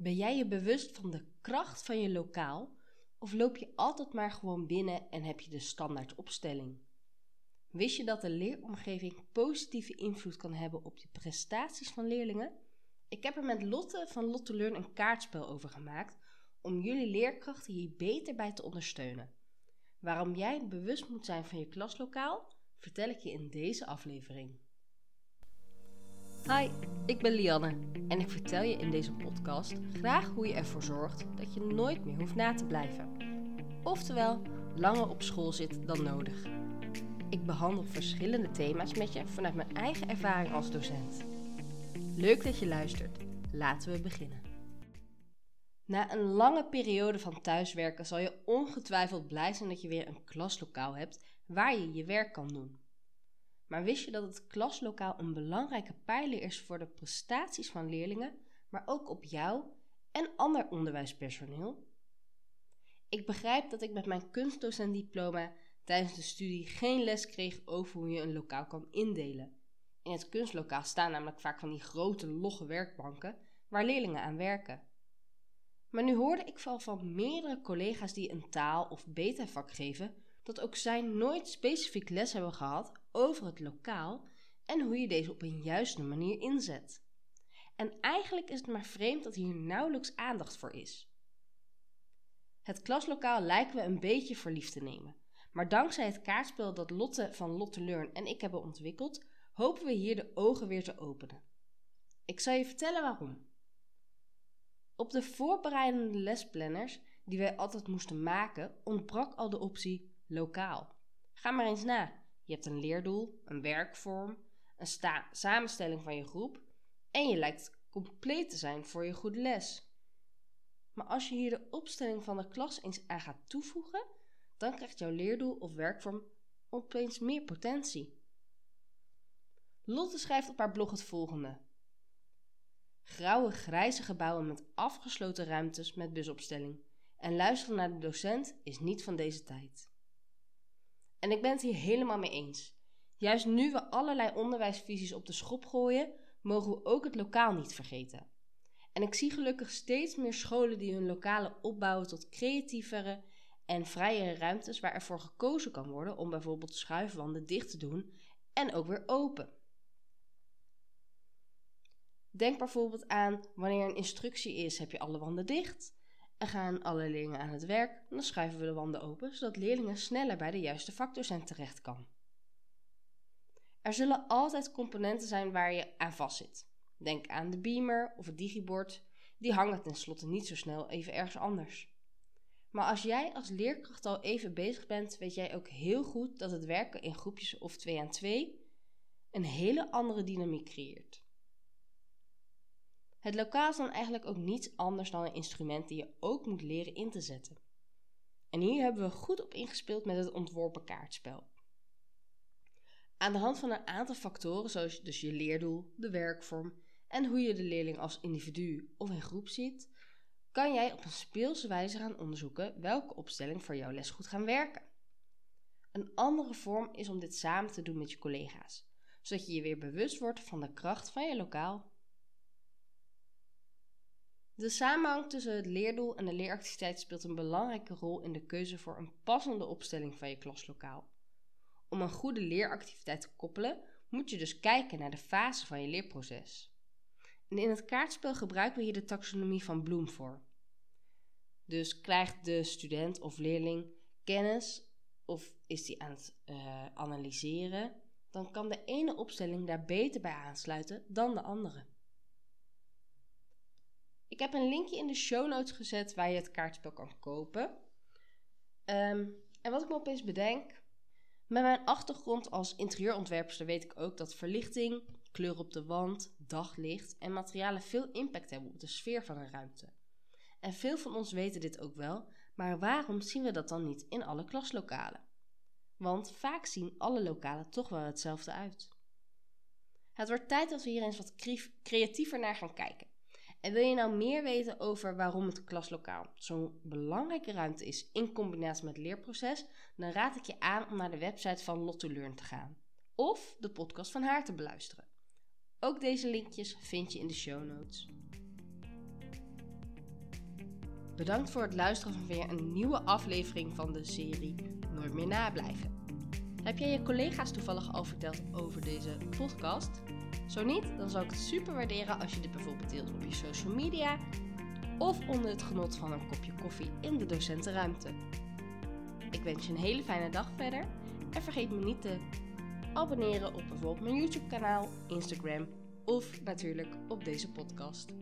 Ben jij je bewust van de kracht van je lokaal of loop je altijd maar gewoon binnen en heb je de standaard opstelling? Wist je dat de leeromgeving positieve invloed kan hebben op de prestaties van leerlingen? Ik heb er met Lotte van Lotte Learn een kaartspel over gemaakt om jullie leerkrachten hier beter bij te ondersteunen. Waarom jij bewust moet zijn van je klaslokaal, vertel ik je in deze aflevering. Hi, ik ben Lianne en ik vertel je in deze podcast graag hoe je ervoor zorgt dat je nooit meer hoeft na te blijven. Oftewel, langer op school zit dan nodig. Ik behandel verschillende thema's met je vanuit mijn eigen ervaring als docent. Leuk dat je luistert. Laten we beginnen. Na een lange periode van thuiswerken zal je ongetwijfeld blij zijn dat je weer een klaslokaal hebt waar je je werk kan doen. Maar wist je dat het klaslokaal een belangrijke pijler is voor de prestaties van leerlingen, maar ook op jou en ander onderwijspersoneel? Ik begrijp dat ik met mijn kunstdocentdiploma tijdens de studie geen les kreeg over hoe je een lokaal kan indelen. In het kunstlokaal staan namelijk vaak van die grote logge werkbanken waar leerlingen aan werken. Maar nu hoorde ik wel van meerdere collega's die een taal- of beta-vak geven, dat ook zij nooit specifiek les hebben gehad over het lokaal en hoe je deze op een juiste manier inzet. En eigenlijk is het maar vreemd dat hier nauwelijks aandacht voor is. Het klaslokaal lijken we een beetje verliefd te nemen, maar dankzij het kaartspel dat Lotte van Lotte Learn en ik hebben ontwikkeld, hopen we hier de ogen weer te openen. Ik zal je vertellen waarom. Op de voorbereidende lesplanners die wij altijd moesten maken, ontbrak al de optie lokaal. Ga maar eens na. Je hebt een leerdoel, een werkvorm, een samenstelling van je groep en je lijkt compleet te zijn voor je goede les. Maar als je hier de opstelling van de klas eens aan gaat toevoegen, dan krijgt jouw leerdoel of werkvorm opeens meer potentie. Lotte schrijft op haar blog het volgende. Grauwe grijze gebouwen met afgesloten ruimtes met busopstelling en luisteren naar de docent is niet van deze tijd. En ik ben het hier helemaal mee eens. Juist nu we allerlei onderwijsvisies op de schop gooien, mogen we ook het lokaal niet vergeten. En ik zie gelukkig steeds meer scholen die hun lokalen opbouwen tot creatievere en vrijere ruimtes waar ervoor gekozen kan worden om bijvoorbeeld schuifwanden dicht te doen en ook weer open. Denk bijvoorbeeld aan wanneer een instructie is, heb je alle wanden dicht en gaan alle leerlingen aan het werk, dan schuiven we de wanden open zodat leerlingen sneller bij de juiste vakdocent terecht kan. Er zullen altijd componenten zijn waar je aan vastzit. Denk aan de beamer of het digibord, die hangen tenslotte niet zo snel even ergens anders. Maar als jij als leerkracht al even bezig bent, weet jij ook heel goed dat het werken in groepjes of twee aan twee een hele andere dynamiek creëert. Het lokaal is dan eigenlijk ook niets anders dan een instrument die je ook moet leren in te zetten. En hier hebben we goed op ingespeeld met het ontworpen kaartspel. Aan de hand van een aantal factoren, zoals dus je leerdoel, de werkvorm en hoe je de leerling als individu of in groep ziet, kan jij op een speelse wijze gaan onderzoeken welke opstelling voor jouw les goed gaan werken. Een andere vorm is om dit samen te doen met je collega's, zodat je je weer bewust wordt van de kracht van je lokaal. De samenhang tussen het leerdoel en de leeractiviteit speelt een belangrijke rol in de keuze voor een passende opstelling van je klaslokaal. Om een goede leeractiviteit te koppelen, moet je dus kijken naar de fase van je leerproces. En in het kaartspel gebruiken we hier de taxonomie van Bloom voor. Dus krijgt de student of leerling kennis of is die aan het uh, analyseren, dan kan de ene opstelling daar beter bij aansluiten dan de andere. Ik heb een linkje in de show notes gezet waar je het kaartspel kan kopen. Um, en wat ik me opeens bedenk, met mijn achtergrond als interieurontwerper weet ik ook dat verlichting, kleur op de wand, daglicht en materialen veel impact hebben op de sfeer van een ruimte. En veel van ons weten dit ook wel, maar waarom zien we dat dan niet in alle klaslokalen? Want vaak zien alle lokalen toch wel hetzelfde uit. Het wordt tijd dat we hier eens wat creatiever naar gaan kijken. En wil je nou meer weten over waarom het klaslokaal zo'n belangrijke ruimte is in combinatie met het leerproces, dan raad ik je aan om naar de website van Lotto Learn te gaan of de podcast van haar te beluisteren. Ook deze linkjes vind je in de show notes. Bedankt voor het luisteren van weer een nieuwe aflevering van de serie Nooit meer nablijven. Heb jij je collega's toevallig al verteld over deze podcast? Zo niet, dan zou ik het super waarderen als je dit bijvoorbeeld deelt op je social media of onder het genot van een kopje koffie in de docentenruimte. Ik wens je een hele fijne dag verder en vergeet me niet te abonneren op bijvoorbeeld mijn YouTube kanaal, Instagram of natuurlijk op deze podcast.